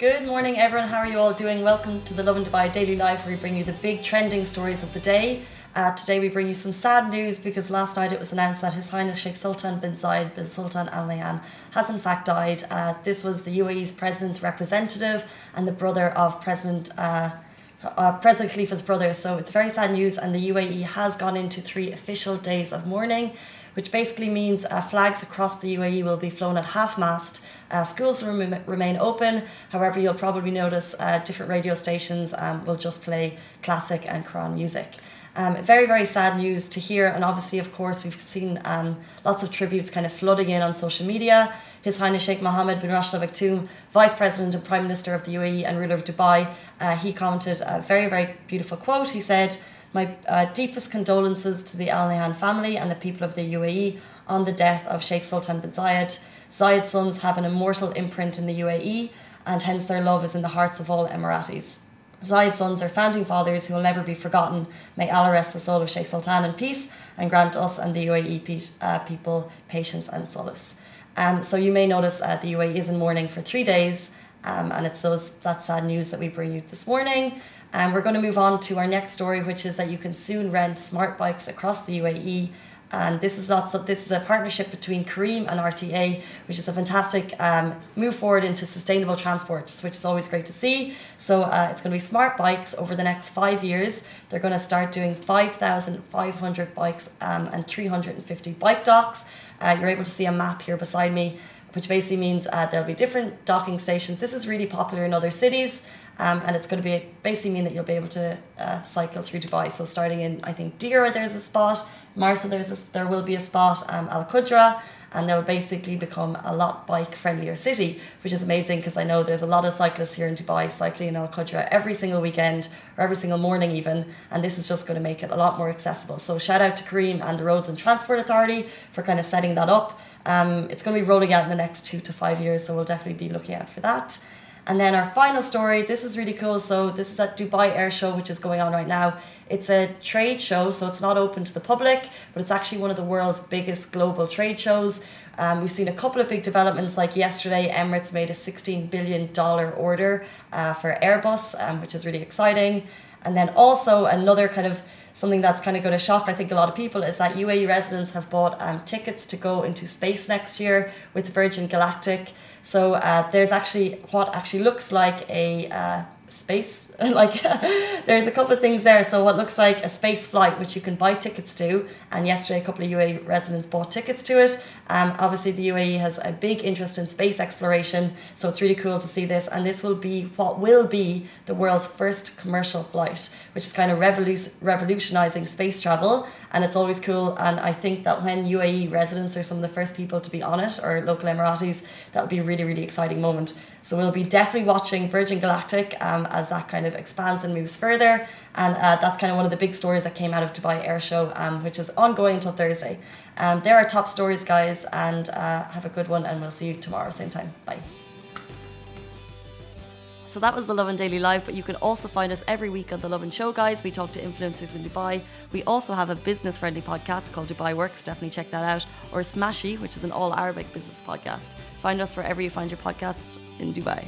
Good morning, everyone. How are you all doing? Welcome to the Lovin Dubai Daily Live, where we bring you the big trending stories of the day. Uh, today, we bring you some sad news because last night it was announced that His Highness Sheikh Sultan bin Zayed bin Sultan Al Nahyan has in fact died. Uh, this was the UAE's president's representative and the brother of President. Uh, uh, President Khalifa's brother. So it's very sad news, and the UAE has gone into three official days of mourning, which basically means uh, flags across the UAE will be flown at half mast. Uh, schools rem- remain open. However, you'll probably notice uh, different radio stations um, will just play classic and Quran music. Um, very, very sad news to hear. And obviously, of course, we've seen um, lots of tributes kind of flooding in on social media. His Highness Sheikh Mohammed bin Rashid Al Maktoum, Vice President and Prime Minister of the UAE and ruler of Dubai, uh, he commented a very, very beautiful quote. He said, My uh, deepest condolences to the Al Nahyan family and the people of the UAE on the death of Sheikh Sultan bin Zayed. Zayed's sons have an immortal imprint in the UAE, and hence their love is in the hearts of all Emiratis. Zayed's sons are founding fathers who will never be forgotten. May Allah rest the soul of Sheikh Sultan in peace and grant us and the UAE pe- uh, people patience and solace. Um, so you may notice uh, the UAE is in mourning for three days, um, and it's those that sad news that we bring you this morning. And um, we're going to move on to our next story, which is that you can soon rent smart bikes across the UAE and this is lots of this is a partnership between Careem and RTA, which is a fantastic um, move forward into sustainable transport, which is always great to see. So uh, it's going to be smart bikes over the next five years. They're going to start doing 5,500 bikes um, and 350 bike docks. Uh, you're able to see a map here beside me, which basically means uh, there'll be different docking stations. This is really popular in other cities. Um, and it's going to be basically mean that you'll be able to uh, cycle through Dubai. So starting in I think Deira there's a spot, Marsa there's a, there will be a spot, um, Al Qudra, and they'll basically become a lot bike friendlier city, which is amazing because I know there's a lot of cyclists here in Dubai cycling in Al Qudra every single weekend or every single morning even, and this is just going to make it a lot more accessible. So shout out to Careem and the Roads and Transport Authority for kind of setting that up. Um, it's going to be rolling out in the next two to five years, so we'll definitely be looking out for that. And then our final story, this is really cool. So this is at Dubai Air Show, which is going on right now. It's a trade show, so it's not open to the public, but it's actually one of the world's biggest global trade shows. Um, we've seen a couple of big developments, like yesterday, Emirates made a $16 billion order uh, for Airbus, um, which is really exciting. And then also another kind of something that's kind of going to shock, I think, a lot of people is that UAE residents have bought um, tickets to go into space next year with Virgin Galactic. So uh, there's actually what actually looks like a uh, space like there's a couple of things there. So what looks like a space flight which you can buy tickets to and yesterday a couple of UAE residents bought tickets to it. Um, obviously the UAE has a big interest in space exploration so it's really cool to see this. And this will be what will be the world's first commercial flight which is kind of revolu- revolutionizing space travel. And it's always cool and I think that when UAE residents are some of the first people to be on it or local Emiratis that will be a really really exciting moment. So we'll be definitely watching Virgin Galactic um, as that kind of expands and moves further. And uh, that's kind of one of the big stories that came out of Dubai Air Show, um, which is ongoing until Thursday. Um, there are top stories, guys, and uh, have a good one. And we'll see you tomorrow, same time. Bye. So that was the Lovin Daily Live, but you can also find us every week on the Lovin Show, guys. We talk to influencers in Dubai. We also have a business friendly podcast called Dubai Works. Definitely check that out. Or Smashy, which is an all Arabic business podcast. Find us wherever you find your podcast in Dubai.